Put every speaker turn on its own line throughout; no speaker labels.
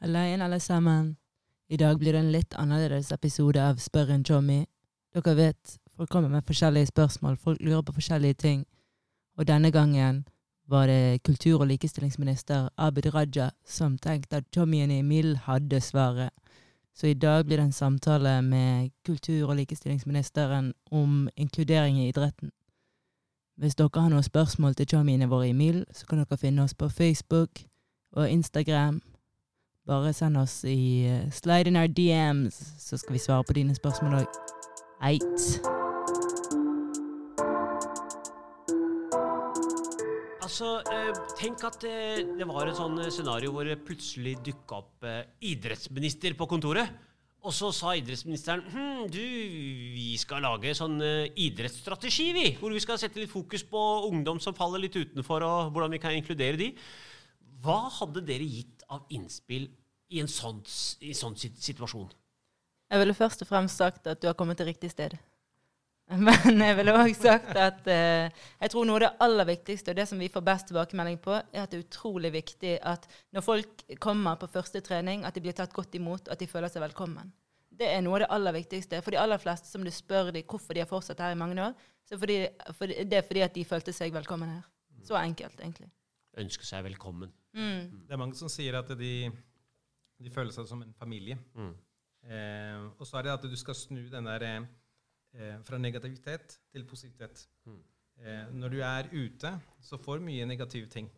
Halla alle sammen. I dag blir det en litt annerledes episode av Spør en Tjommi. Dere vet, folk kommer med forskjellige spørsmål, folk lurer på forskjellige ting. Og denne gangen var det kultur- og likestillingsminister Abid Raja som tenkte at Tjommien Emil hadde svaret. Så i dag blir det en samtale med kultur- og likestillingsministeren om inkludering i idretten. Hvis dere har noen spørsmål til tjommiene våre i Emil, så kan dere finne oss på Facebook og Instagram. Bare send oss i uh, Slide in our DMs, så skal vi svare på dine spørsmål òg. Eit.
Altså, eh, tenk at eh, det var et sånn scenario hvor det plutselig dukka opp idrettsminister på kontoret. Og så sa idrettsministeren hm, du, vi skal lage sånn idrettsstrategi, vi. Hvor vi skal sette litt fokus på ungdom som faller litt utenfor, og hvordan vi kan inkludere de. Hva hadde dere gitt av innspill i en sånn, i sånn situasjon?
Jeg ville først og fremst sagt at du har kommet til riktig sted. Men jeg ville òg sagt at eh, jeg tror noe av det aller viktigste, og det som vi får best tilbakemelding på, er at det er utrolig viktig at når folk kommer på første trening, at de blir tatt godt imot, og at de føler seg velkommen. Det er noe av det aller viktigste. For de aller fleste som du spør de hvorfor de har fortsatt her i mange år, så fordi, for det er fordi at de følte seg velkommen her. Så enkelt, egentlig.
Ønske seg velkommen.
Mm.
Det er mange som sier at de, de føler seg som en familie.
Mm.
Eh, og så er det at du skal snu den der eh, fra negativitet til positivitet.
Mm.
Eh, når du er ute, så får du mye negative ting.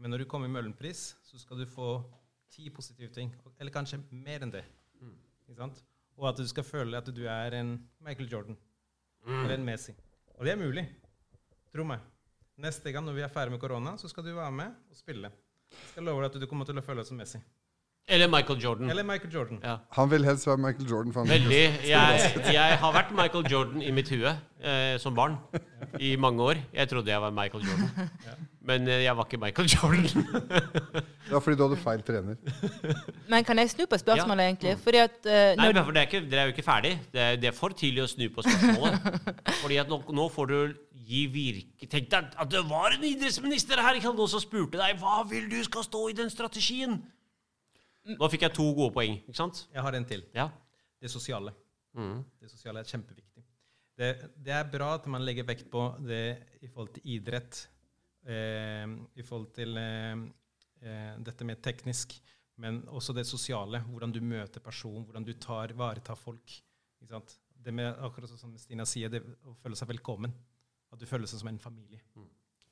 Men når du kommer i Møhlenpris, så skal du få ti positive ting. Eller kanskje mer enn det.
Mm.
Ikke sant? Og at du skal føle at du er en Michael Jordan
Mm.
eller en Messi. Og det er mulig. Tro meg. Neste gang når vi er ferdig med korona, så skal du være med og spille. Jeg skal love deg at du kommer til å føle deg som Messi.
Eller Michael Jordan.
Eller Michael Jordan.
Ja.
Han vil helst være Michael Jordan. For han
Veldig. Jeg, jeg har vært Michael Jordan i mitt hue eh, som barn i mange år. Jeg trodde jeg var Michael Jordan, men eh, jeg var ikke Michael Jordan.
Det var fordi du hadde feil trener.
Men kan jeg snu på spørsmålet,
Ja.
egentlig? Fordi at eh,
Nei, men for det er ikke, er jo ikke ferdig. Det er, det er for tidlig å snu på spørsmålet. Fordi at nå, nå får du gi virke Tenk deg at det var en idrettsminister her ikke sant, som spurte deg hva vil du skal stå i den strategien. Nå fikk jeg to gode poeng, ikke sant?
Jeg har en til.
Ja.
Det sosiale.
Mm.
Det sosiale er kjempeviktig. Det, det er bra at man legger vekt på det i forhold til idrett, eh, i forhold til eh, eh, dette med teknisk, men også det sosiale. Hvordan du møter person, hvordan du tar, varetar folk. Det med, akkurat som Stina sier, det å føle seg velkommen. At du føler seg som en familie.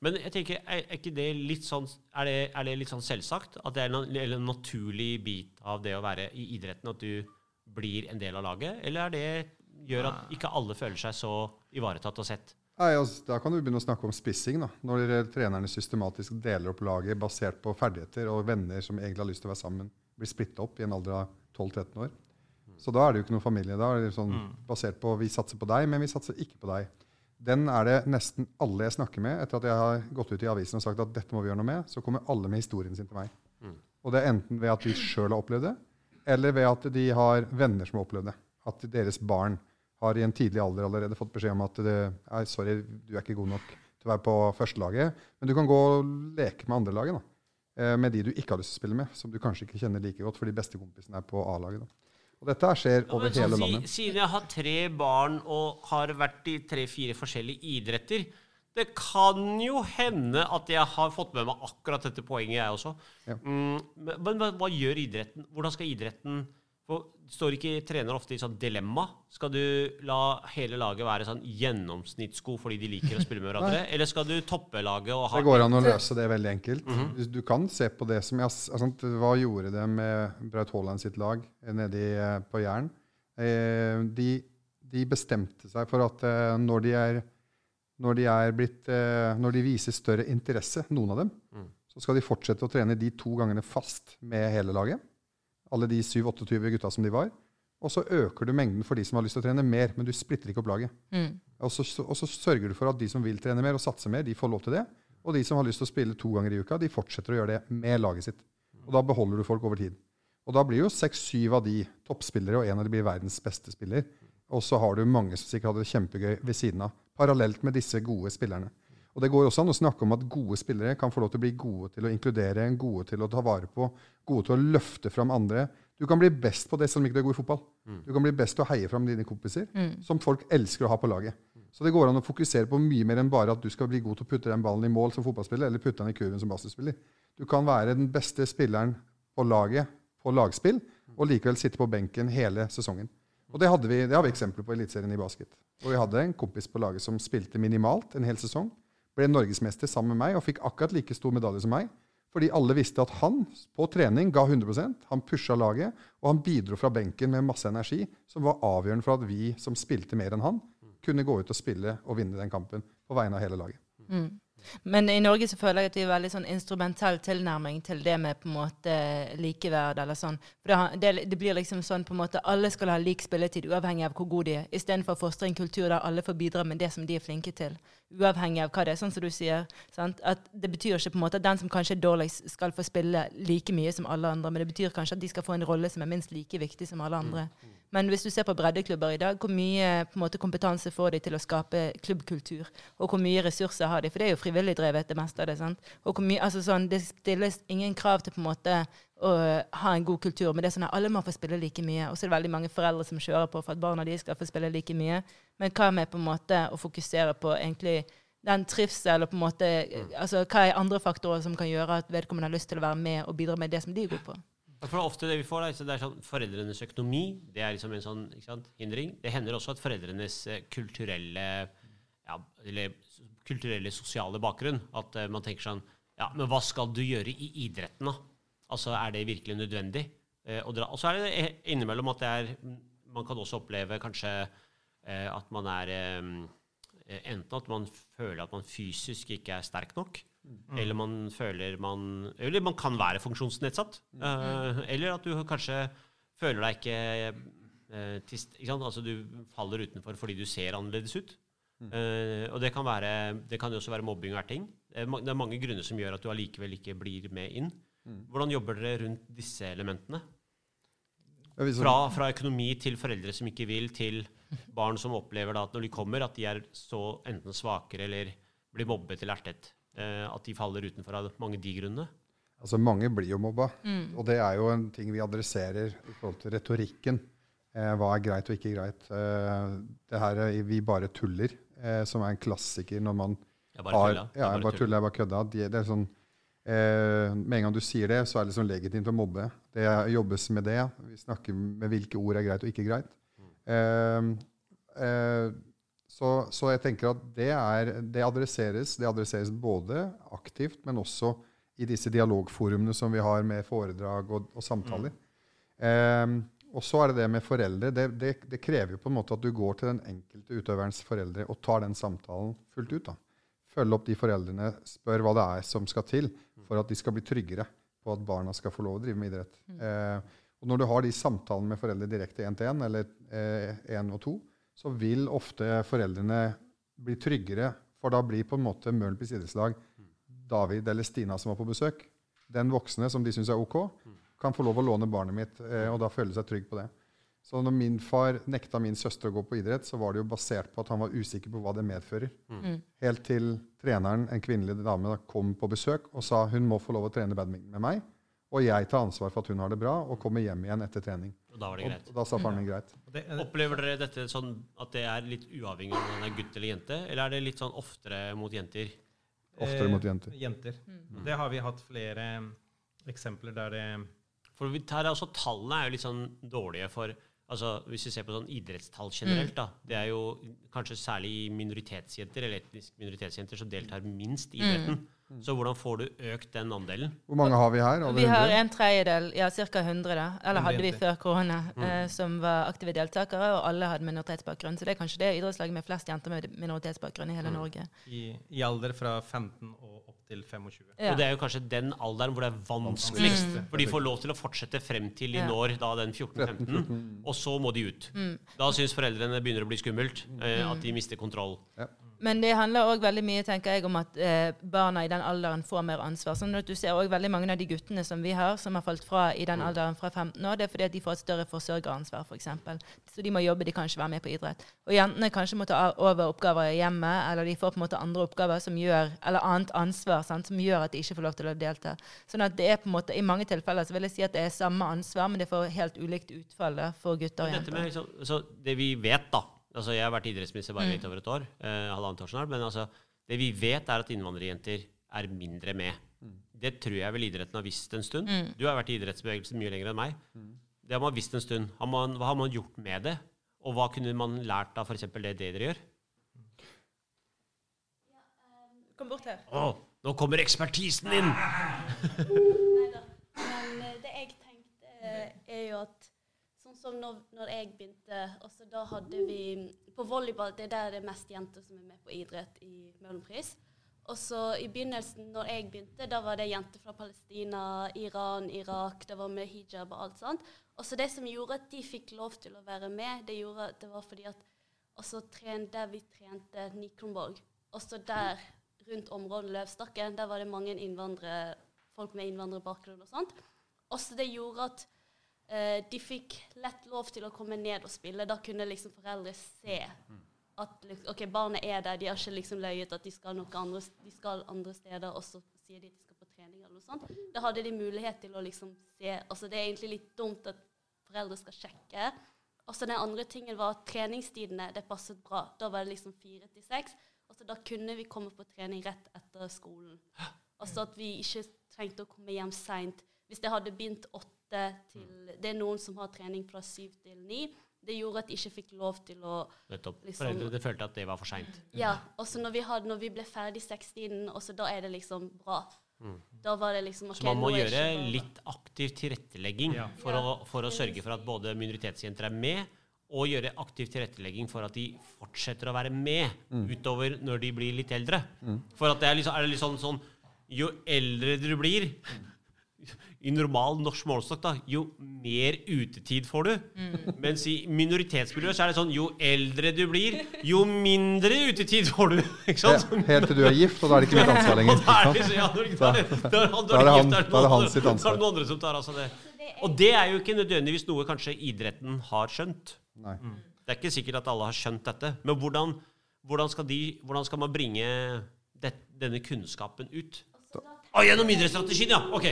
Men jeg tenker, er, er ikke det litt sånn er det, er det litt sånn selvsagt? At det er en, en naturlig bit av det å være i idretten at du blir en del av laget? Eller er det gjør at ikke alle føler seg så ivaretatt og sett?
Nei, altså, Da kan du begynne å snakke om spissing. da. Når trenerne systematisk deler opp laget basert på ferdigheter og venner som egentlig har lyst til å være sammen, blir splitta opp i en alder av 12-13 år. Så da er det jo ikke noen familie. Da er det sånn basert på vi satser på deg, men vi satser ikke på deg. Den er det nesten alle jeg snakker med etter at jeg har gått ut i avisen og sagt at dette må vi gjøre noe med, så kommer alle med historien sin til meg. Og det er enten ved at de sjøl har opplevd det, eller ved at de har venner som har opplevd det. At deres barn har i en tidlig alder allerede fått beskjed om at det, er, sorry, du er ikke god nok til å være på førstelaget, men du kan gå og leke med andre laget. da. Eh, Med de du ikke har lyst til å spille med, som du kanskje ikke kjenner like godt, for de beste kompisene er på A-laget. da. Og dette skjer over
sånn,
hele landet.
Siden jeg har tre barn og har vært i tre-fire forskjellige idretter Det kan jo hende at jeg har fått med meg akkurat dette poenget, jeg også.
Ja.
Mm, men men hva gjør idretten? Hvordan skal idretten for, Står ikke trenere ofte i sånn dilemma? Skal du la hele laget være sånn gjennomsnittssko fordi de liker å spille med hverandre? Eller skal du toppe laget og ha
Det går an å løse det veldig enkelt.
Mm
Du- Du kan se på det som jeg, altså, Hva gjorde det med Braut Haaland sitt lag nedi nede eh, på Jæren? Eh, de, de bestemte seg for at eh, når de er når de, er blitt, eh, når de viser større interesse, noen av dem,
Mm.
så skal de fortsette å trene de to gangene fast med hele laget. Alle de 7-28 gutta som de var. Og så øker du mengden for de som har lyst til å trene mer, men du splitter ikke opp laget.
mm.
Og så, og så sørger du for at de som vil trene mer og satse mer, de får lov til det. Og de som har lyst til å spille to ganger i uka, de fortsetter å gjøre det med laget sitt. Og da beholder du folk over tid. Og da blir jo seks-syv av de toppspillere, og en av de blir verdens beste spiller. Og så har du mange som sikkert hadde det kjempegøy ved siden av. Parallelt med disse gode spillerne. Og det går også an å snakke om at gode spillere kan få lov til å bli gode til å inkludere, gode til å ta vare på, gode til å løfte fram andre. Du kan bli best på det selv om ikke du er god i fotball. Du kan bli best til å heie fram dine kompiser, som folk elsker å ha på laget. Så det går an å fokusere på mye mer enn bare at du skal bli god til å putte den ballen i mål som fotballspiller, eller putte den i kurven som basketspiller. Du kan være den beste spilleren på laget på lagspill, og likevel sitte på benken hele sesongen. Og det, hadde vi, det har vi eksempler på i Eliteserien i basket. Og vi hadde en kompis på laget som spilte minimalt en hel sesong. Ble norgesmester sammen med meg og fikk akkurat like stor medalje som meg. Fordi alle visste at han på trening ga 100% han pusha laget, og han bidro fra benken med masse energi, som var avgjørende for at vi som spilte mer enn han, kunne gå ut og spille og vinne den kampen på vegne av hele laget.
Mm. Men i Norge så føler jeg at vi har veldig sånn instrumentell tilnærming til det med på en måte likeverd eller sånn. For det, det, blir liksom sånn på en måte alle skal ha lik spilletid uavhengig av hvor gode de er, istedenfor å fostre en kultur der alle får bidra med det som de er flinke til. Uavhengig av hva det er, sånn som du sier. Sant? At det betyr ikke på en måte at den som kanskje er dårligst, skal få spille like mye som alle andre, men det betyr kanskje at de skal få en rolle som er minst like viktig som alle andre. Men hvis du ser på breddeklubber i dag, hvor mye måte, kompetanse får de til å skape klubbkultur? Og hvor mye ressurser har de? For det er jo frivillig drevet, det meste av det. sant? Og mye, altså sånn, Det stilles ingen krav til på en måte å ha en god kultur, men det er sånn at alle må få spille like mye. Og så er det veldig mange foreldre som kjører på for at barna de skal få spille like mye. Men hva med på en måte å fokusere på egentlig den trivsel og på en måte, altså Hva er andre faktorer som kan gjøre at vedkommende har lyst til å være med og bidra med det som de er gode på?
For ofte det vi får, det er sånn Foreldrenes økonomi det er liksom en sånn sant, hindring. Det hender også at foreldrenes eh, kulturelle ja, eller kulturelle, sosiale bakgrunn At eh, man tenker sånn Ja, men hva skal du gjøre i idretten, da? Altså, er det virkelig nødvendig? Eh? Og så er det innimellom at det er Man kan også oppleve kanskje at man er Enten at man føler at man fysisk ikke er sterk nok, eller man føler man Eller man kan være funksjonsnedsatt. eh, eller at du kanskje føler deg ikke uh, tist, ikke? Altså du faller utenfor fordi du ser annerledes ut. Eh, og det kan, være, det kan også være mobbing og erting. Det er, det mange grunner som gjør at du allikevel ikke blir med inn. Hvordan jobber dere rundt disse elementene? Fra, fra økonomi til foreldre som ikke vil, til barn som opplever da at når de kommer, at de er så enten svakere eller blir mobbet eller ertet. Eh, at de faller utenfor av mange de grunnene.
Altså Mange blir jo mobba. Og det er jo en ting vi adresserer i forhold til retorikken. Eh, hva er greit og ikke greit. Eh, det her er 'vi bare tuller', eh, som er en klassiker når man
Jeg bare
har
tulla.
Ja, jeg bare tuller, jeg bare kødda. De, det er sånn, eh, med en gang du sier det, så er det liksom legitimt å mobbe. Det jobbes med det. Vi snakker med hvilke ord er greit og ikke greit. Eh, eh, så, så jeg tenker at det, er, det adresseres. Det adresseres både aktivt, men også i disse dialogforumene som vi har med foredrag og, og samtaler. Eh, og så er det det med foreldre. Det, det, det krever jo på en måte at du går til den enkelte utøverens foreldre og tar den samtalen fullt ut. da. Følge opp de foreldrene, spør hva det er som skal til for at de skal bli tryggere på at barna skal få lov å drive med idrett. Eh, og når du har de samtalene med foreldre direkte én til én, eller én og to, så vil ofte foreldrene bli tryggere, for da blir på en måte Mølenpris idrettslag David eller Stina som var på besøk, den voksne som de syns er ok, kan få lov å låne barnet mitt, eh, og da føle seg trygg på det. Så når min far nekta min søster å gå på idrett, så var det jo basert på at han var usikker på hva det medfører. Helt til treneren, en kvinnelig dame, da, kom på besøk og sa hun må få lov å trene badminton med meg, og jeg tar ansvar for at hun har det bra, og kommer hjem igjen etter trening.
Og da var det greit.
og da sa faren min greit.
Det,
Opplever dere dette sånn at det er litt uavhengig av om man er gutt eller jente, eller er det litt sånn oftere mot jenter?
Oftere mot jenter.
Eh, jenter. Det har vi hatt flere eksempler der det
For vi tar altså Tallene er jo litt sånn dårlige for altså Hvis vi ser på sånn idrettstall generelt, da, det er jo kanskje særlig minoritetsjenter eller etnisk minoritetsjenter som deltar minst i idretten. Så hvordan får du økt den andelen?
Hvor mange har vi her? Over
Vi har en tredjedel, ja ca. 100, da. Eller hadde vi før korona, eh, som var aktive deltakere, og alle hadde minoritetsbakgrunn. Så det er kanskje det idrettslaget med flest jenter med minoritetsbakgrunn i hele Norge.
i, i alder fra 15 og opp til 25.
Ja.
Og det er jo kanskje den alderen hvor det er vanskeligst.
Mm.
For de får lov til å fortsette frem til de når da den 14-15, og så må de ut. Da syns foreldrene det begynner å bli skummelt, eh, at de mister kontroll.
Ja.
Men det handler òg veldig mye tenker jeg, om at eh, barna i den alderen får mer ansvar. Sånn at Du ser også veldig mange av de guttene som vi har, som har falt fra i den alderen fra 15 år. Det er fordi at de får et større forsørgeransvar, f.eks. For eksempel. så de må jobbe, de kan ikke være med på idrett. Og jentene kanskje må ta over oppgaver i hjemmet, eller de får på en måte andre oppgaver som gjør, eller annet ansvar sant, som gjør at de ikke får lov til å delta. Sånn at det er på en måte, I mange tilfeller så vil jeg si at det er samme ansvar, men det får helt ulikt utfall for gutter og jenter.
med, så, så det vi vet, da altså Jeg har vært idrettsminister bare litt over et år. Eh, halvannet år snart. Men altså, det vi vet, er at innvandrerjenter er mindre med. Det tror jeg vel idretten har visst en stund. Du har vært i idrettsbevegelsen mye lenger enn meg. Det har man visst en stund. Har man, hva har man gjort med det? Og hva kunne man lært av f.eks. det dere gjør?
Kom bort her.
Å, nå kommer ekspertisen din!
Neida. Men eh, det jeg tenkte, eh, er jo at sånn som når, når jeg begynte også Da hadde vi På volleyball det er der det er mest jenter som er med på idrett i Møhlenpris. Og så i begynnelsen, når jeg begynte, da var det jenter fra Palestina, Iran, Irak. Det var med hijab og alt sånt. Og så det som gjorde at de fikk lov til å være med, det, gjorde, det var fordi at også tren, der vi trente Nikronborg, også der rundt området Løvstakken, der var det mange innvandrere, folk med innvandrerbakgrunn og sånt. Også det gjorde at de fikk lett lov til å komme ned og spille. Da kunne liksom foreldre se at liksom, ok, barnet er der, de har ikke liksom løyet at de skal, andre, de skal andre steder, og så sier de at de skal på trening eller noe sånt. Da hadde de mulighet til å liksom se altså Det er egentlig litt dumt at foreldre skal sjekke. Og så den andre tingen var at treningstidene det passet bra. Da var det liksom fire til seks. Og så da kunne vi komme på trening rett etter skolen. Altså at vi ikke trengte å komme hjem seint. Hvis det hadde begynt åtte til Det er noen som har trening fra syv til ni. Det gjorde at de ikke fikk lov til å
Nettopp.
Liksom-
Foreldrene følte at det var for seint.
Ja. Og så når vi, når vi ble ferdig seks tiden, da er det liksom bra. Da var det liksom okay,
Så man må gjøre litt aktiv tilrettelegging
Ja.
for, å, for å sørge for at både minoritetsjenter er med, og gjøre aktiv tilrettelegging for at de fortsetter å være med utover når de blir litt eldre. For at det er, liksom, er det litt sånn, sånn Jo eldre du blir, i normal norsk målestokk, da, jo mer utetid får du. Mens i minoritetsmiljøer så er det sånn jo eldre du blir, jo mindre utetid får du. Ikke sant?
He- Helt til du er gift, og da er det ikke mitt ansvar lenger.
Da er det, ja, når- da da han-
Da er det han- da er det
noen
hans sitt ansvar.
Da er det noen andre som tar altså det. Og det er jo ikke nødvendigvis noe kanskje idretten har skjønt.
Nei.
Det er ikke sikkert at alle har skjønt dette. Men hvordan, hvordan, skal, de, hvordan skal man bringe det, denne kunnskapen ut? Å, gjennom idrettsstrategien, ja! Ok.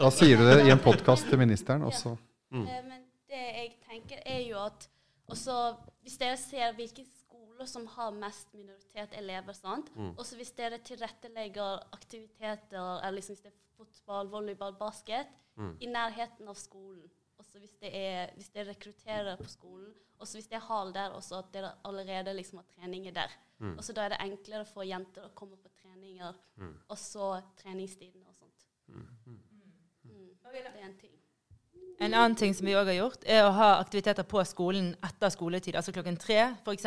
Da sier du det i en podkast til ministeren, også. Ja.
Mm.
Eh, Men det jeg tenker, er jo at også, Hvis dere ser hvilke skoler som har mest minoritetselever, sant?
Mm.
også hvis dere tilrettelegger aktiviteter, eller liksom hvis det er fotball, volleyball, basket,
Mm.
i nærheten av skolen også hvis, det er, hvis dere rekrutterer på skolen, også hvis det er hall der, også at dere allerede liksom har treninger der.
Mm.
Også da er det enklere for jenter å komme på treninger,
Mm.
og så treningstidene og sånt.
Mm.
Mm. Det er en ting.
En annen ting som vi også har gjort, er å ha aktiviteter på skolen etter skoletid. Altså klokken tre, f.eks.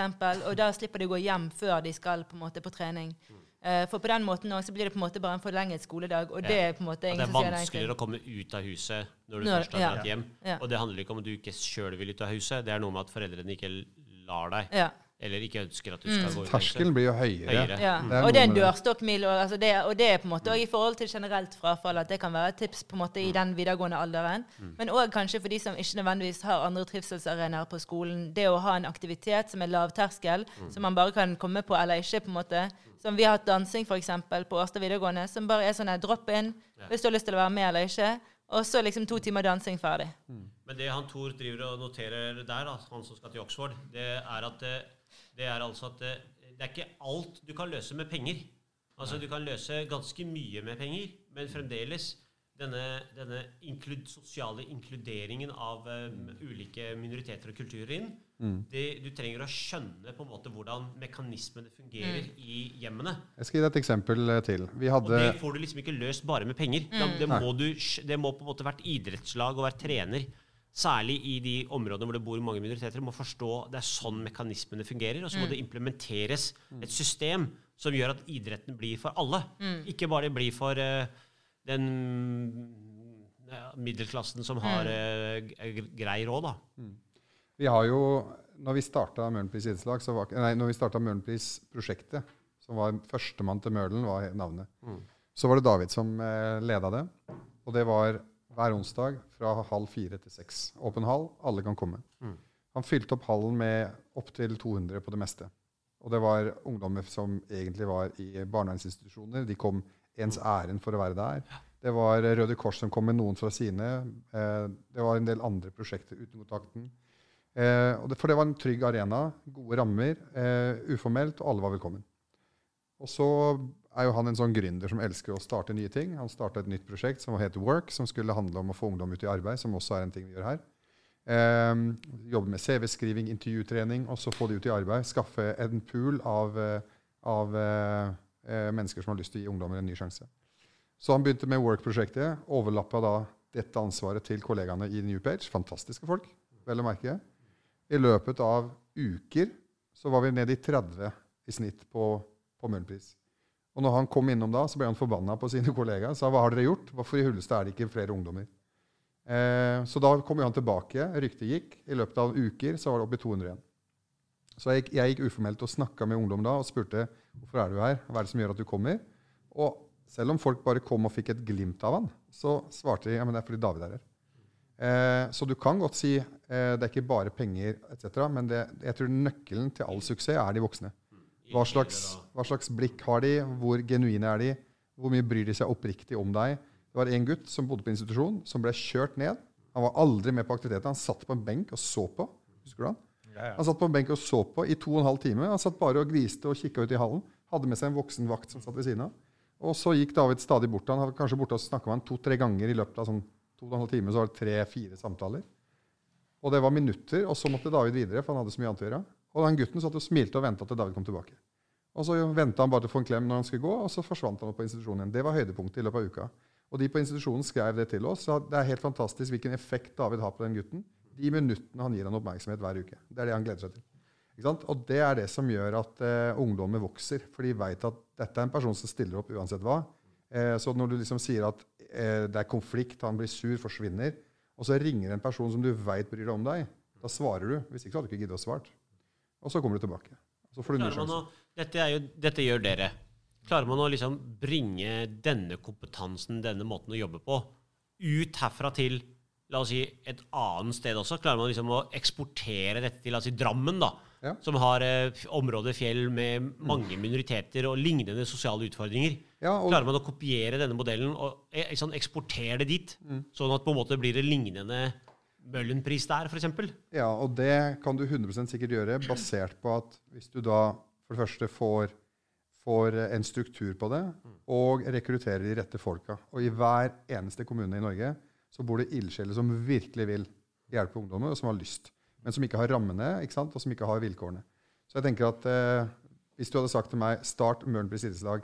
Og da slipper de å gå hjem før de skal på, måte, på trening. Eh, for på den måten også, blir det på en måte bare en forlenget skoledag. Og det er på en måte
det
ingen
er
som sier nei
vanskeligere å komme ut av huset når du
Når-
først har
ja.
hjem.
Ja.
Og det handler ikke om at du ikke sjøl vil ut av huset. Det er noe med at foreldrene ikke lar deg,
Ja.
Eller ikke ønsker at du skal
Mm.
gå ut
Terskelen blir jo høyere.
Høyere.
Ja.
Mm.
Og det er en dørstokkmil. Og, altså det, og det er på en måte også i forhold til generelt frafall at det kan være et tips på en måte i den videregående alderen. Men òg kanskje for de som ikke nødvendigvis har andre trivselsarenaer på skolen. Det å ha en aktivitet som er lavterskel, som man bare kan komme på eller ikke. på en måte. Som vi har hatt dansing eksempel, på Årstad videregående, som bare er sånn her drop in
Ja.
hvis du har lyst til å være med eller ikke. Og så liksom to timer dansing ferdig.
Men det han Tor driver og noterer der, da, han som skal til Oxford, det er at det, er altså at det, det er ikke alt du kan løse med penger. Altså Du kan løse ganske mye med penger, men fremdeles denne, denne inklud, sosiale inkluderingen av um, ulike minoriteter og kulturer inn
Mm.
det, Du trenger å skjønne på en måte hvordan mekanismene fungerer i hjemmene.
Jeg skal gi deg et eksempel eh, til. Vi
Og det får du liksom ikke løst bare med penger. Mm. det, må du, det må på en måte vært idrettslag og være trener, særlig i de områdene hvor det bor mange minoriteter, må forstå det er sånn mekanismene fungerer. Og så må det implementeres et system som gjør at idretten blir for alle. Ikke bare det blir for uh, den middelklassen som har uh, grei råd, da.
Vi har jo, når vi starta Møhlenpris idrettslag, så var, nei, når vi starta Møhlenpris-prosjektet, som var førstemann til Mølen, var navnet.
Mm.
Så var det David som eh, leda det. Og det var hver onsdag fra halv fire til seks. Åpen hall, alle kan komme.
Mm.
Han fylte opp hallen med opptil 200 på det meste. Og det var ungdommer som egentlig var i barnevernsinstitusjoner. De kom ens ærend for å være der. Det var Røde Kors som kom med noen fra sine. Eh, det var en del andre prosjekter uten kontakten. Eh, for det var en trygg arena, gode rammer, eh, uformelt, og alle var velkommen. Og så er jo han en sånn gründer som elsker å starte nye ting. Han starta et nytt prosjekt som het Work, som skulle handle om å få ungdom ut i arbeid, som også er en ting vi gjør her. Eh, jobbe med CV-skriving, intervjutrening, og så få de ut i arbeid. Skaffe en pool av, eh, av eh, eh, mennesker som har lyst til å gi ungdommer en ny sjanse. Så han begynte med Work-prosjektet. Overlappa da dette ansvaret til kollegaene i Newpage. Fantastiske folk, vel å merke. I løpet av uker så var vi nede i 30 i snitt på, på Møhlenpris. Og når han kom innom da, så ble han forbanna på sine kollegaer. Sa hva har dere gjort? Hvorfor i hulleste er det ikke flere ungdommer? Eh, så da kom han tilbake. Ryktet gikk. I løpet av uker så var det oppe i 200 igjen. Så jeg, gikk- jeg gikk uformelt og snakka med ungdom da og spurte hvorfor er du her. Hva er det som gjør at du kommer? Og selv om folk bare kom og fikk et glimt av han, så svarte de ja, men det er fordi David er her. Eh, så du kan godt si eh, det er ikke bare penger etc., men det, jeg tror nøkkelen til all suksess er de voksne. Hva slags, hva slags blikk har de? Hvor genuine er de? Hvor mye bryr de seg oppriktig om deg? Det var en gutt som bodde på institusjon, som ble kjørt ned. Han var aldri med på aktiviteten. Han satt på en benk og så på. Husker du han? Han satt på en benk og så på i to og en halv time. Han satt bare og gliste og kikka ut i hallen. Hadde med seg en voksen vakt som satt ved siden av. Og så gikk David stadig bort. Han var kanskje borte og snakka med han to-tre ganger i løpet av sånn to og en halv time. Så var det tre-fire samtaler. Og det var minutter, og så måtte David videre, for han hadde så mye annet å gjøre. Og den gutten satt og smilte og venta til David kom tilbake. Og så venta han bare til å få en klem når han skulle gå, og så forsvant han opp på institusjonen igjen. Det var høydepunktet i løpet av uka. Og de på institusjonen skrev det til oss. Det er helt fantastisk hvilken effekt David har på den gutten. De minuttene han gir han oppmerksomhet hver uke. Det er det han gleder seg til. Og det er det som gjør at eh, ungdommer vokser. For de veit at dette er en person som stiller opp uansett hva. Eh, så når du liksom sier at eh, det er konflikt, han blir sur, forsvinner, og så ringer en person som du veit bryr deg om deg, da svarer du. Hvis ikke så hadde du ikke giddet å svare. Og så kommer du tilbake. Så får du ny sjanse.
dette, jo, dette gjør dere. Klarer man å liksom bringe denne kompetansen, denne måten å jobbe på, ut herfra til la oss si, et annet sted også? Klarer man liksom å eksportere dette til la oss si, Drammen, da,
Ja.
som har eh, områder fjell med mange minoriteter og lignende sosiale utfordringer?
Ja, og,
Klarer man å kopiere denne modellen og eh, sånn, eksportere det dit, sånn at på en måte blir det lignende Møhlenpris der, f.eks.?
Ja, og det kan du 100 sikkert gjøre, basert på at hvis du da for det første får, får en struktur på det, og rekrutterer de rette folka. Og i hver eneste kommune i Norge så bor det ildsjeler som virkelig vil hjelpe ungdommer, og som har lyst. Men som ikke har rammene, ikke sant? og som ikke har vilkårene. Så jeg tenker at eh, hvis du hadde sagt til meg 'start Møhlenpris idrettslag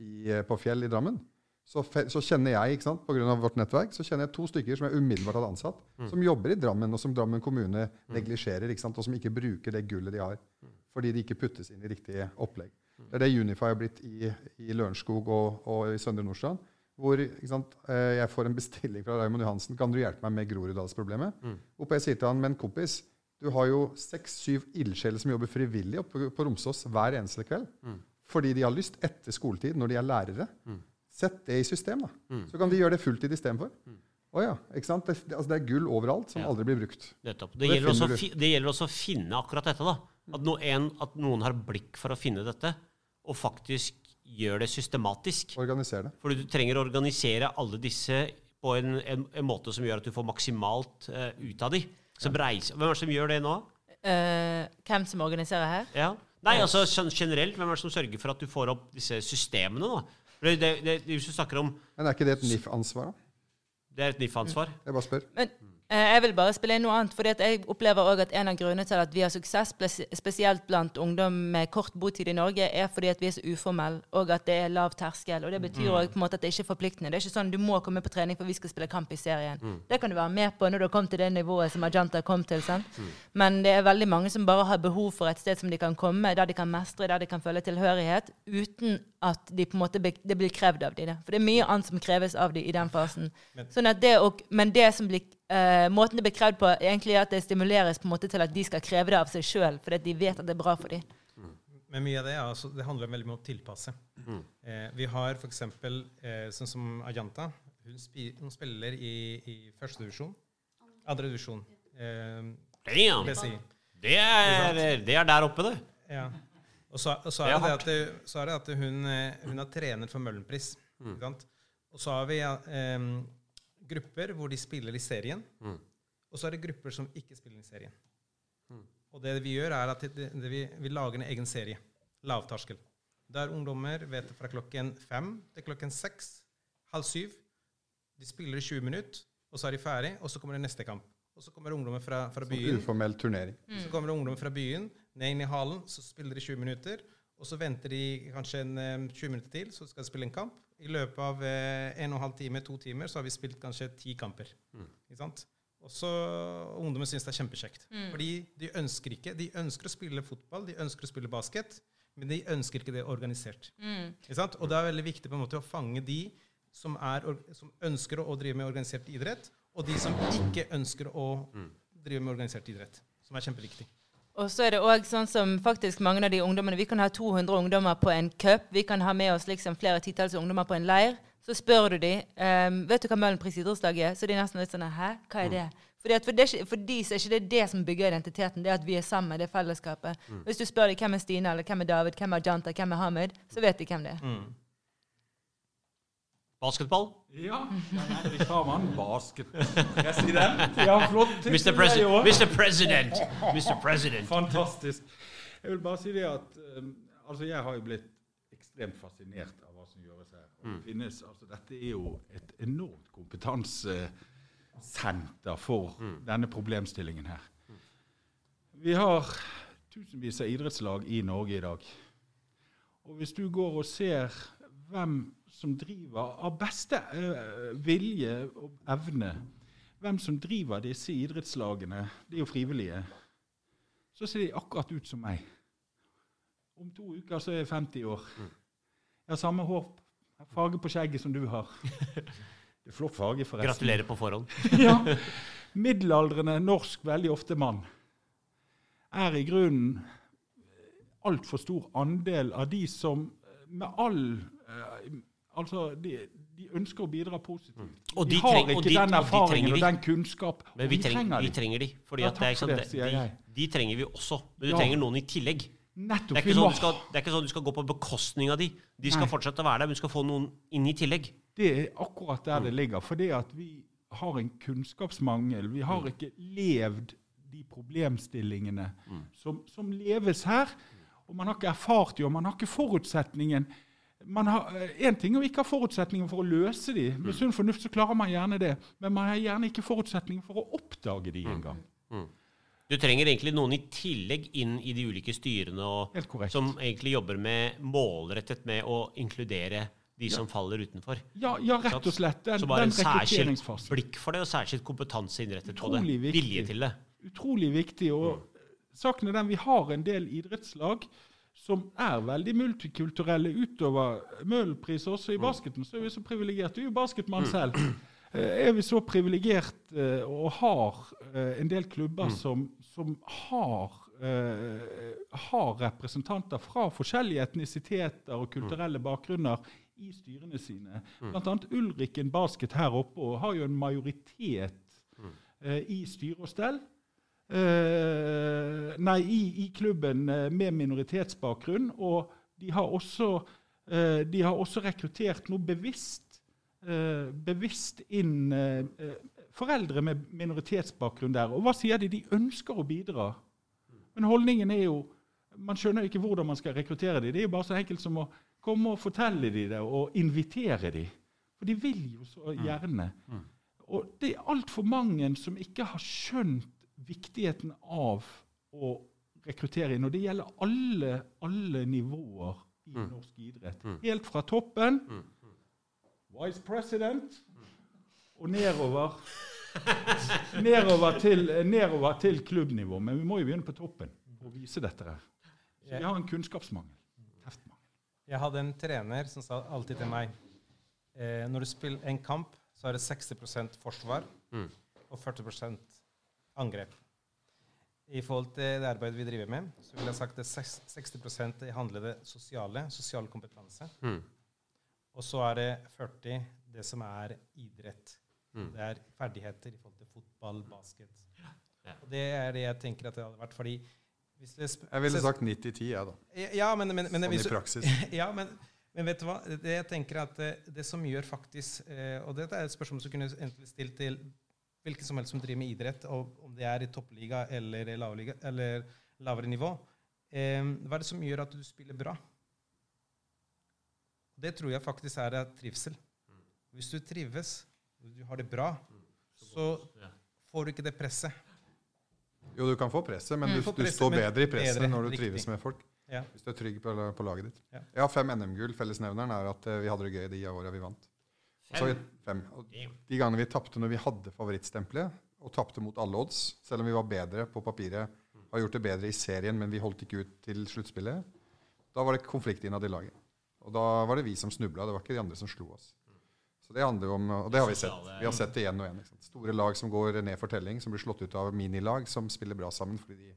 eh, på Fjell i Drammen', så, så kjenner jeg, ikke sant, av vårt nettverk, så kjenner jeg to stykker som jeg umiddelbart hadde ansatt, som jobber i Drammen, og som Drammen kommune neglisjerer, ikke sant, og som ikke bruker det gullet de har, fordi de ikke puttes inn i riktige opplegg. Det er det Unify har blitt i, i Lørenskog og, og i Søndre Nordstrand. Hvor sant, eh, jeg får en bestilling fra Raymond Johansen. Kan du hjelpe meg med Groruddalsproblemet? Hvorpå jeg sier til han, men kompis, du har jo seks-syv ildsjeler som jobber frivillig oppe på, på Romsås hver eneste kveld. Fordi de har lyst etter skoletid, når de er lærere. Sett det i system, da. Så kan de gjøre det fulltid istedenfor. Å ja. ikke sant? Det, det, altså det er gull overalt som
Ja.
aldri blir brukt.
Det
det
gjelder, også, fi- det gjelder også å finne akkurat dette. da. At, no, en, at noen har blikk for å finne dette, og faktisk gjør det systematisk.
Organiser det.
Fordi du trenger å organisere alle disse på en, en, en måte som gjør at du får maksimalt uh, ut av de. Som reiser. Hvem er det som gjør det nå?
Uh, hvem som organiserer her?
Ja. Nei, altså sånn generelt, Hvem er det som sørger for at du får opp disse systemene? da? For Det, det, det, hvis du snakker om
Men er ikke det et NIF-ansvar, da?
Det er et NIF-ansvar.
Jeg bare spør.
Men jeg vil bare spille inn noe annet. fordi jeg opplever også at En av grunnene til at vi har suksess, spesielt blant ungdom med kort botid i Norge, er fordi at vi er så uformelle, og at det er lav terskel. og Det betyr også på en måte at det ikke er forpliktende. Det er ikke sånn du må komme på trening for vi skal spille kamp i serien. Det kan du være med på når du har kommet til det nivået som Ajanta kom til. sant? Men det er veldig mange som bare har behov for et sted som de kan komme, der de kan mestre, der de kan føle tilhørighet, uten at de på en måte, det blir krevd av dem. For det er mye annet som kreves av dem i den fasen. Sånn at det og, men det som blir, eh, måten det blir krevd på, egentlig er at det stimuleres på en måte til at de skal kreve det av seg sjøl, fordi de vet at det er bra for dem.
Men mye av det, er altså, det handler veldig mye om å tilpasse.
Mm.
Eh, vi har f.eks. Eh, sånn som Ajanta. Hun, spi, hun spiller i, i første divisjon. Andre divisjon. Eh,
Damn!
si.
Det er, det er der oppe, det.
Ja. Og så, og så,
Det
er det at, så er det at hun, eh, hun er trener for Møhlenpris. Mm. Og så har vi eh, grupper hvor de spiller i serien.
Mm.
Og så er det grupper som ikke spiller i serien. Og det vi gjør, er at det, det vi, vi lager en egen serie. Lavterskel. Der ungdommer vet fra klokken fem til klokken seks, halv syv. De spiller i 20 minutter, og så er de ferdig, og så kommer det neste kamp. Og så kommer ungdommer fra, fra
Sånn
byen.
uformell turnering.
Så kommer det ungdommer fra byen ned inn i hallen, så spiller de 20 minutter. Og så venter de kanskje en, eh, 20 minutter til, så skal de spille en kamp. I løpet av eh, en og en halv time, to timer, så har vi spilt kanskje ti kamper. Ikke sant? Og så Ungdommen syns det er kjempekjekt. Fordi de ønsker ikke De ønsker å spille fotball, de ønsker å spille basket, men de ønsker ikke det organisert. Ikke sant? Og det er veldig viktig på en måte å fange de som, er, som ønsker å, å drive med organisert idrett, og de som ikke ønsker å drive med organisert idrett. Som er kjempeviktig.
Og så er det òg sånn som faktisk mange av de ungdommene Vi kan ha 200 ungdommer på en cup. Vi kan ha med oss liksom flere titalls ungdommer på en leir. Så spør du de, ehm, vet du hva Møhlenpris idrettslag er, så de er nesten litt sånn Hæ, hva er det? Fordi at for, det for de så er ikke det det som bygger identiteten, det er at vi er sammen, det er fellesskapet. Hvis du spør dem hvem er Stine, eller hvem er David, hvem er Janta, hvem er Hamid, så vet de hvem det er.
Basketball.
Ja, der Farman. Basketpresident. Ja, flott.
Mr.
Presi
President. Mr. President. Mr. President.
Fantastisk. Jeg vil bare si det at um, altså jeg har jo blitt ekstremt fascinert av hva som gjøres her. Mm. finnes, altså Dette er jo et enormt kompetansesenter for denne problemstillingen her. Vi har tusenvis av idrettslag i Norge i dag. Og hvis du går og ser hvem som driver av beste eh, vilje og evne, hvem som driver disse idrettslagene, de er jo frivillige, så ser de akkurat ut som meg. Om to uker så er jeg 50 år. Jeg har samme hår, farge på skjegget som du har. Det er flott farge, forresten.
Gratulerer på forhånd.
Ja. Middelaldrende norsk, veldig ofte mann, er i grunnen altfor stor andel av de som eh, med all eh, Altså, de, de ønsker å bidra positivt.
Og de
har
treng- og
ikke
de-
den
og de
erfaringen
trenger
og den kunnskap.
Men vi, trenger, vi
de.
trenger de. Fordi
Ja,
det er sant,
det,
de, de trenger vi også. Men du
Ja.
trenger noen i tillegg.
Nettopp.
Det er, sånn skal, det er ikke sånn du skal gå på bekostning av de. De skal
Nei.
fortsette å være der, men du skal få noen inn i tillegg.
Det er akkurat der det ligger. Fordi at vi har en kunnskapsmangel. Vi har ikke levd de problemstillingene som, som leves her. Og man har ikke erfart det, og man har ikke forutsetningen. Man har, en ting er å ikke ha forutsetninger for å løse de. Med sunn fornuft så klarer man gjerne det. Men man har gjerne ikke forutsetninger for å oppdage de engang.
Du trenger egentlig noen i tillegg inn i de ulike styrene og, som egentlig jobber med målrettet med å inkludere de som faller utenfor.
Ja, ja, rett og slett. Den,
Så bare en særskilt blikk for det, og særskilt kompetanse innrettet på det.
Viktig.
Vilje til det.
utrolig viktig. Og saken er den, vi har en del idrettslag som er veldig multikulturelle utover Møhlenpris. Også i basketen så er vi så privilegerte. Du er jo basketmann selv. Eh, Er vi så privilegert eh, og har eh, en del klubber som, som har har representanter fra forskjellige etnisiteter og kulturelle bakgrunner i styrene sine. Blant annet Ulriken Basket her oppe har jo en majoritet i styre og stell. Eh, nei, i, i klubben eh, med minoritetsbakgrunn. Og de har også, eh, de har også rekruttert noe bevisst, eh, bevisst inn eh, eh, foreldre med minoritetsbakgrunn der. Og hva sier de? De ønsker å bidra. Men holdningen er jo Man skjønner ikke hvordan man skal rekruttere dem. Det er jo bare så enkelt som å komme og fortelle dem det og invitere dem. For de vil jo så gjerne. Og det er altfor mange som ikke har skjønt viktigheten av å rekruttere inn. Og det gjelder alle, alle nivåer i norsk idrett. Helt fra toppen, vice president, og nedover nedover til, nedover til klubbnivå. Men vi må jo begynne på toppen for å vise dette her. Så vi har en kunnskapsmangel. Heftmangel.
Jeg hadde en trener som sa alltid til meg eh, Når du spiller en kamp, så er det 60% forsvar og 40 angrep. i forhold til det arbeidet vi driver med, så vil jeg sagt at 60% handler det sosiale, sosial kompetanse.
Mm.
Og så er det 40 det som er idrett.
Mm.
Det er ferdigheter i forhold til fotball, basket.
Ja.
Og det er det jeg tenker at det hadde vært fordi hvis det
Jeg ville sagt 90-10, jeg, da.
Ja, men, men, men
Sånn
hvis
i praksis.
ja, men, men vet du hva? Det jeg tenker at det, det som gjør faktisk eh, Og dette er et spørsmål som kunne egentlig stilt til hvilken som helst som driver med idrett, og om det er i toppliga eller, i lavliga, eller lavere nivå. Eh, hva er det som gjør at du spiller bra? Det tror jeg faktisk er trivsel. Hvis du trives, du har det bra, så får du ikke det presset.
Jo, du kan få presset, men
Mm,
du, du
presset,
står bedre i presset
bedre,
når du
riktig.
trives med folk.
Ja.
Hvis du er trygg på, på laget ditt.
Ja.
Jeg har fem NM-gull. Fellesnevneren er at eh, vi hadde det gøy de åra vi vant. Så,
Fem.
de gangene vi tapte når vi hadde favorittstempelet, og tapte mot alle odds, selv om vi var bedre på papiret, har gjort det bedre i serien, men vi holdt ikke ut til sluttspillet, da var det konflikt innad i laget. Og da var det vi som snubla, det var ikke de andre som slo oss. Så det handler om, Og det har vi sett. Vi har sett det igjen og igjen. Store lag som går ned for telling, som blir slått ut av minilag som spiller bra sammen fordi de,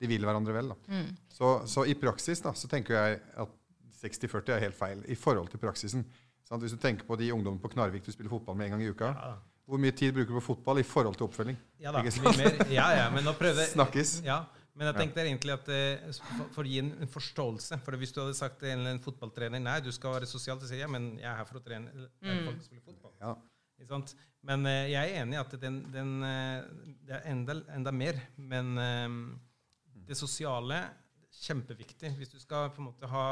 de vil hverandre vel. Da.
Mm.
Så, så i praksis da, så tenker jeg at 60-40 er helt feil i forhold til praksisen. Sant? Hvis du tenker på de ungdommene på Knarvik du spiller fotball med en gang i uka,
Ja,
hvor mye tid bruker du på fotball i forhold til oppfølging?
ja da. Mye mer. Ja, ja, men nå prøvde
Snakkes.
Ja, men jeg tenkte egentlig at eh, for, å gi en, forståelse For hvis du hadde sagt til en, fotballtrener nei, du skal være sosial, så sier jeg ja, men jeg er her for å trene mm. folk spille fotball.
Ja.
Ikke sant? Men eh, jeg er enig i at den, den, eh, det er enda, enda mer. Men det sosiale kjempeviktig. Hvis du skal på en måte ha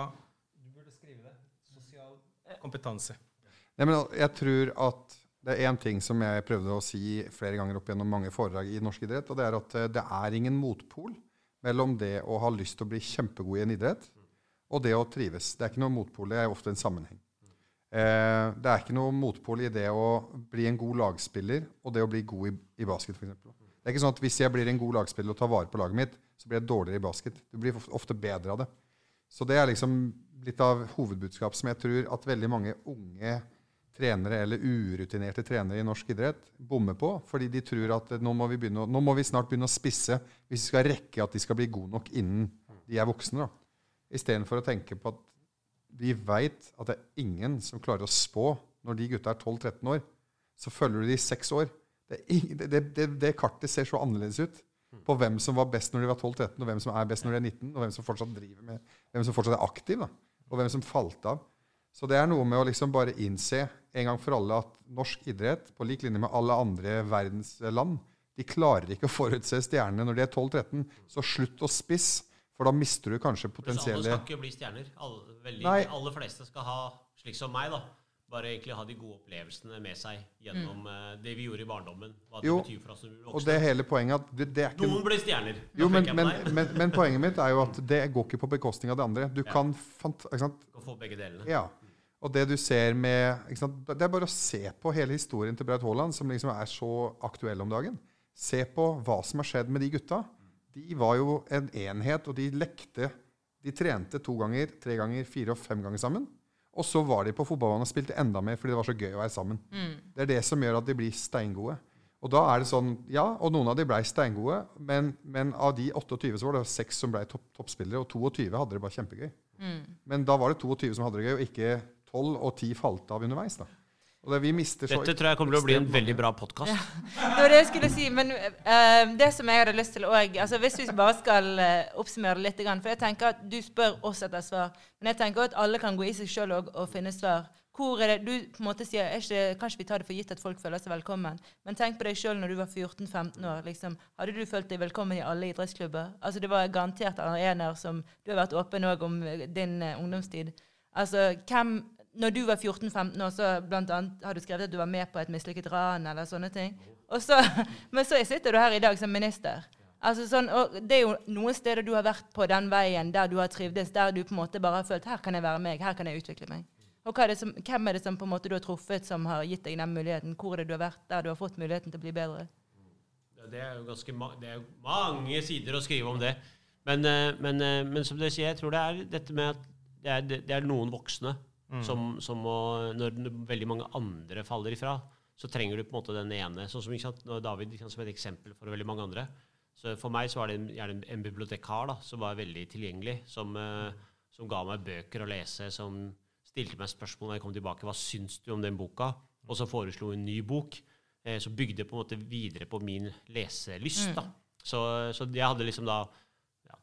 Du burde skrive det. Sosial kompetanse.
Nei, jeg tror at det er én ting som jeg prøvde å si flere ganger opp gjennom mange foredrag i norsk idrett, og det er at eh, det er ingen motpol mellom det å ha lyst til å bli kjempegod i en idrett, og det å trives. Det er ikke noe motpol, det er ofte en sammenheng. Eh, det er ikke noe motpol i det å bli en god lagspiller og det å bli god i, i basket, f.eks. Det er ikke sånn at hvis jeg blir en god lagspiller og tar vare på laget mitt, så blir jeg dårligere i basket. Du blir ofte bedre av det. Så det er liksom litt av hovedbudskap som jeg tror at veldig mange unge trenere eller urutinerte trenere i norsk idrett bommer på, fordi de tror at nå må vi, begynne, nå må vi snart begynne å spisse hvis vi skal rekke at de skal bli gode nok innen de er voksne. da. Istedenfor å tenke på at vi veit at det er ingen som klarer å spå når de gutta er 12-13 år. Så følger du de i seks år. Det, det, det, det kartet ser så annerledes ut på hvem som var best når de var 12-13, og hvem som er best når de er 19, og hvem som fortsatt driver med, hvem som fortsatt er aktiv, da, og hvem som falt av. Så det er noe med å liksom bare innse en gang for alle at norsk idrett, på lik linje med alle andre verdens land, de klarer ikke å forutse stjernene når de er 12-13. Så slutt å spisse, for da mister du kanskje
potensielle alle skal ikke bli stjerner. Alle, veldig, de aller fleste skal ha, slik som meg, da, bare egentlig ha de gode opplevelsene med seg gjennom eh, det vi gjorde i barndommen. Hva det
Jo,
betyr for oss som blir
Og det er hele poenget at det, det er ikke
Noen ble stjerner.
Jo, men, men, men, men poenget mitt er jo at det går ikke på bekostning av det andre. Du
Ja.
kan fant, ikke sant?
Skal få begge delene.
Ja. Og det du ser med ikke sant? Det er bare å se på hele historien til Braut Haaland, som liksom er så aktuell om dagen. Se på hva som har skjedd med de gutta. De var jo en enhet, og de lekte. De trente to ganger, tre ganger, fire og fem ganger sammen. Og så var de på fotballbanen og spilte enda mer fordi det var så gøy å være sammen. Det er det som gjør at de blir steingode. Og da er det sånn, ja, og noen av de ble steingode, men, men av de 28 så var det 6 som ble topp, toppspillere, og 22 hadde det bare kjempegøy. Men da var det 22 som hadde det gøy, og ikke 12, og 10 falt av underveis. da. Og det, vi mister så
Dette tror jeg kommer til å bli en veldig bra podkast.
Det var det jeg skulle si. Men eh, det som jeg hadde lyst til òg altså Hvis vi bare skal uh, oppsummere litt For jeg tenker at du spør oss etter svar. Men jeg tenker at alle kan gå i seg sjøl og, og finne svar. Hvor er det, Du på en måte sier er ikke, Kanskje vi tar det for gitt at folk føler seg velkommen. Men tenk på deg sjøl når du var 14-15 år. liksom, Hadde du følt deg velkommen i alle idrettsklubber? Altså Det var garantert arenaer som Du har vært åpen òg om eh, din uh, ungdomstid. Altså, hvem når du var 14-15 år, så blant annet har du skrevet at du var med på et mislykket ran eller sånne ting. Så, men så sitter du her i dag som minister. Altså sånn, Det er jo noen steder du har vært på den veien der du har trivdes, der du på en måte bare har følt her kan jeg være meg, her kan jeg utvikle meg. Og er som, Hvem er det som på en måte du har truffet som har gitt deg den muligheten? Hvor er det du har vært der du har fått muligheten til å bli bedre?
Det er jo ganske ma det er mange sider å skrive om det. Men, eh, men, eh, men som dere sier, jeg tror det er dette med at det er, det er noen voksne som, som må Når veldig mange andre faller ifra, så trenger du på en måte den ene. Sånn som sant, David sant, som et eksempel for veldig mange andre, Så for meg så var det en, en, en bibliotekar da, som var veldig tilgjengelig, som, eh, som ga meg bøker å lese, som stilte meg spørsmål når jeg kom tilbake. Hva syns du om den boka? Og så foreslo en ny bok. Eh, så bygde på en måte videre på min leselyst. da. Så, så jeg hadde liksom da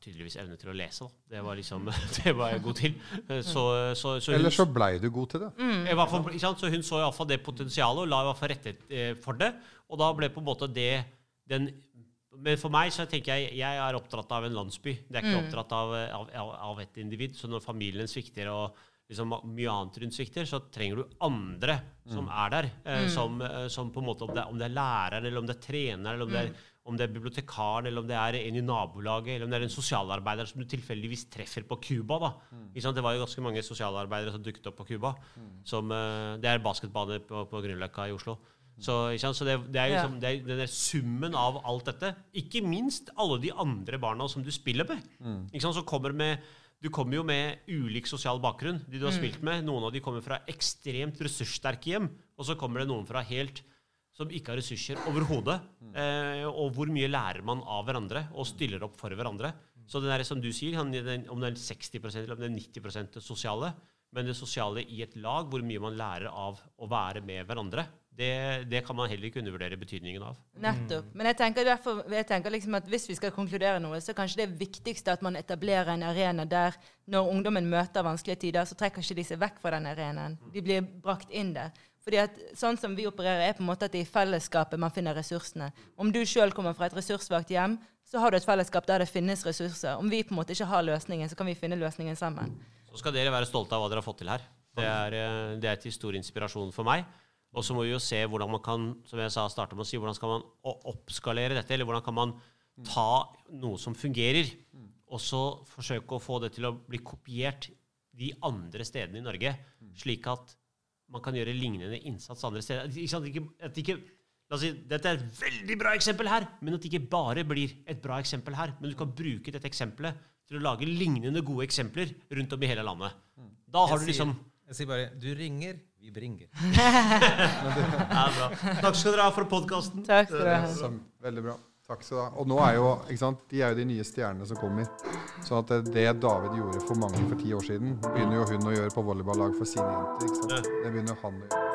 tydeligvis evne til å lese. da. Det var liksom, det var jeg god til. Så, så, så hun-
Eller så blei du god til det.
Mm. hvert fall, ikke sant? Så hun så iallfall det potensialet og la i hvert fall rette eh, for det. Og da ble på en måte det den Men for meg så tenker jeg jeg er oppdratt av en landsby. Det er ikke opptatt av, av, av, av et individ. Så når familien svikter og liksom mye annet rundt svikter, så trenger du andre som er der. Eh, som, eh, som på en måte, om det, om det er læreren, eller om det er treneren, eller om det er om det er bibliotekaren, eller om det er en i nabolaget, eller om det er en sosialarbeider som du tilfeldigvis treffer på Cuba. Mm. Det var jo ganske mange sosialarbeidere som dukket opp på Cuba. Mm. eh, det er basketbane på, på Grünerløkka i Oslo. Så, ikke sant? så det, det er liksom, det er den der summen av alt dette. Ikke minst alle de andre barna som du spiller med. Ikke sant? Så kommer med, du kommer jo med ulik sosial bakgrunn. De du har spilt med, Noen av de kommer fra ekstremt ressurssterke hjem, og så kommer det noen fra helt som ikke har ressurser overhodet. Eh, og hvor mye lærer man av hverandre og stiller opp for hverandre. Så det der, som du sier, om det er 60% eller om det er 90 det sosiale, men det sosiale i et lag, hvor mye man lærer av å være med hverandre, det, det kan man heller ikke undervurdere betydningen av.
Nettopp. Men jeg tenker, derfor, jeg tenker liksom at hvis vi skal konkludere noe, så kanskje det viktigste at man etablerer en arena der når ungdommen møter vanskelige tider, så trekker ikke de seg vekk fra den arenaen. De blir brakt inn der. Fordi at sånn som vi opererer, er på en måte at det er i fellesskapet man finner ressursene. Om du sjøl kommer fra et ressurssvakt hjem, så har du et fellesskap der det finnes ressurser. Om vi på en måte ikke har løsningen, så kan vi finne løsningen sammen.
Så skal dere være stolte av hva dere har fått til her. Det er, eh, det er til stor inspirasjon for meg. Og så må vi jo se hvordan man kan som jeg sa, starte med å si, hvordan skal man oppskalere dette, eller hvordan kan man ta noe som fungerer, og så forsøke å få det til å bli kopiert de andre stedene i Norge, slik at man kan gjøre lignende innsats andre steder. Ikke sant? Ikke, at ikke, la oss si, dette er et veldig bra eksempel her, men at det ikke bare blir et bra eksempel her, men du kan bruke dette eksempelet til å lage lignende gode eksempler rundt om i hele landet. Da har du
Jeg sier-
liksom
Jeg sier bare Du ringer, vi bringer.
ja, bra. Takk skal dere ha for podkasten.
Takk skal du ha.
Veldig bra. Takk skal du ha. Og nå er jo, ikke sant, de er jo de nye stjernene som kommer. Så at det- David gjorde for mange for ti år siden, begynner jo hun å gjøre på volleyballag for sine jenter. ikke sant? Det begynner han å gjøre.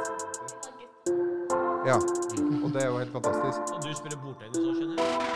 Ja, og det er jo helt fantastisk.
Og du spiller bordtennis òg, skjønner jeg?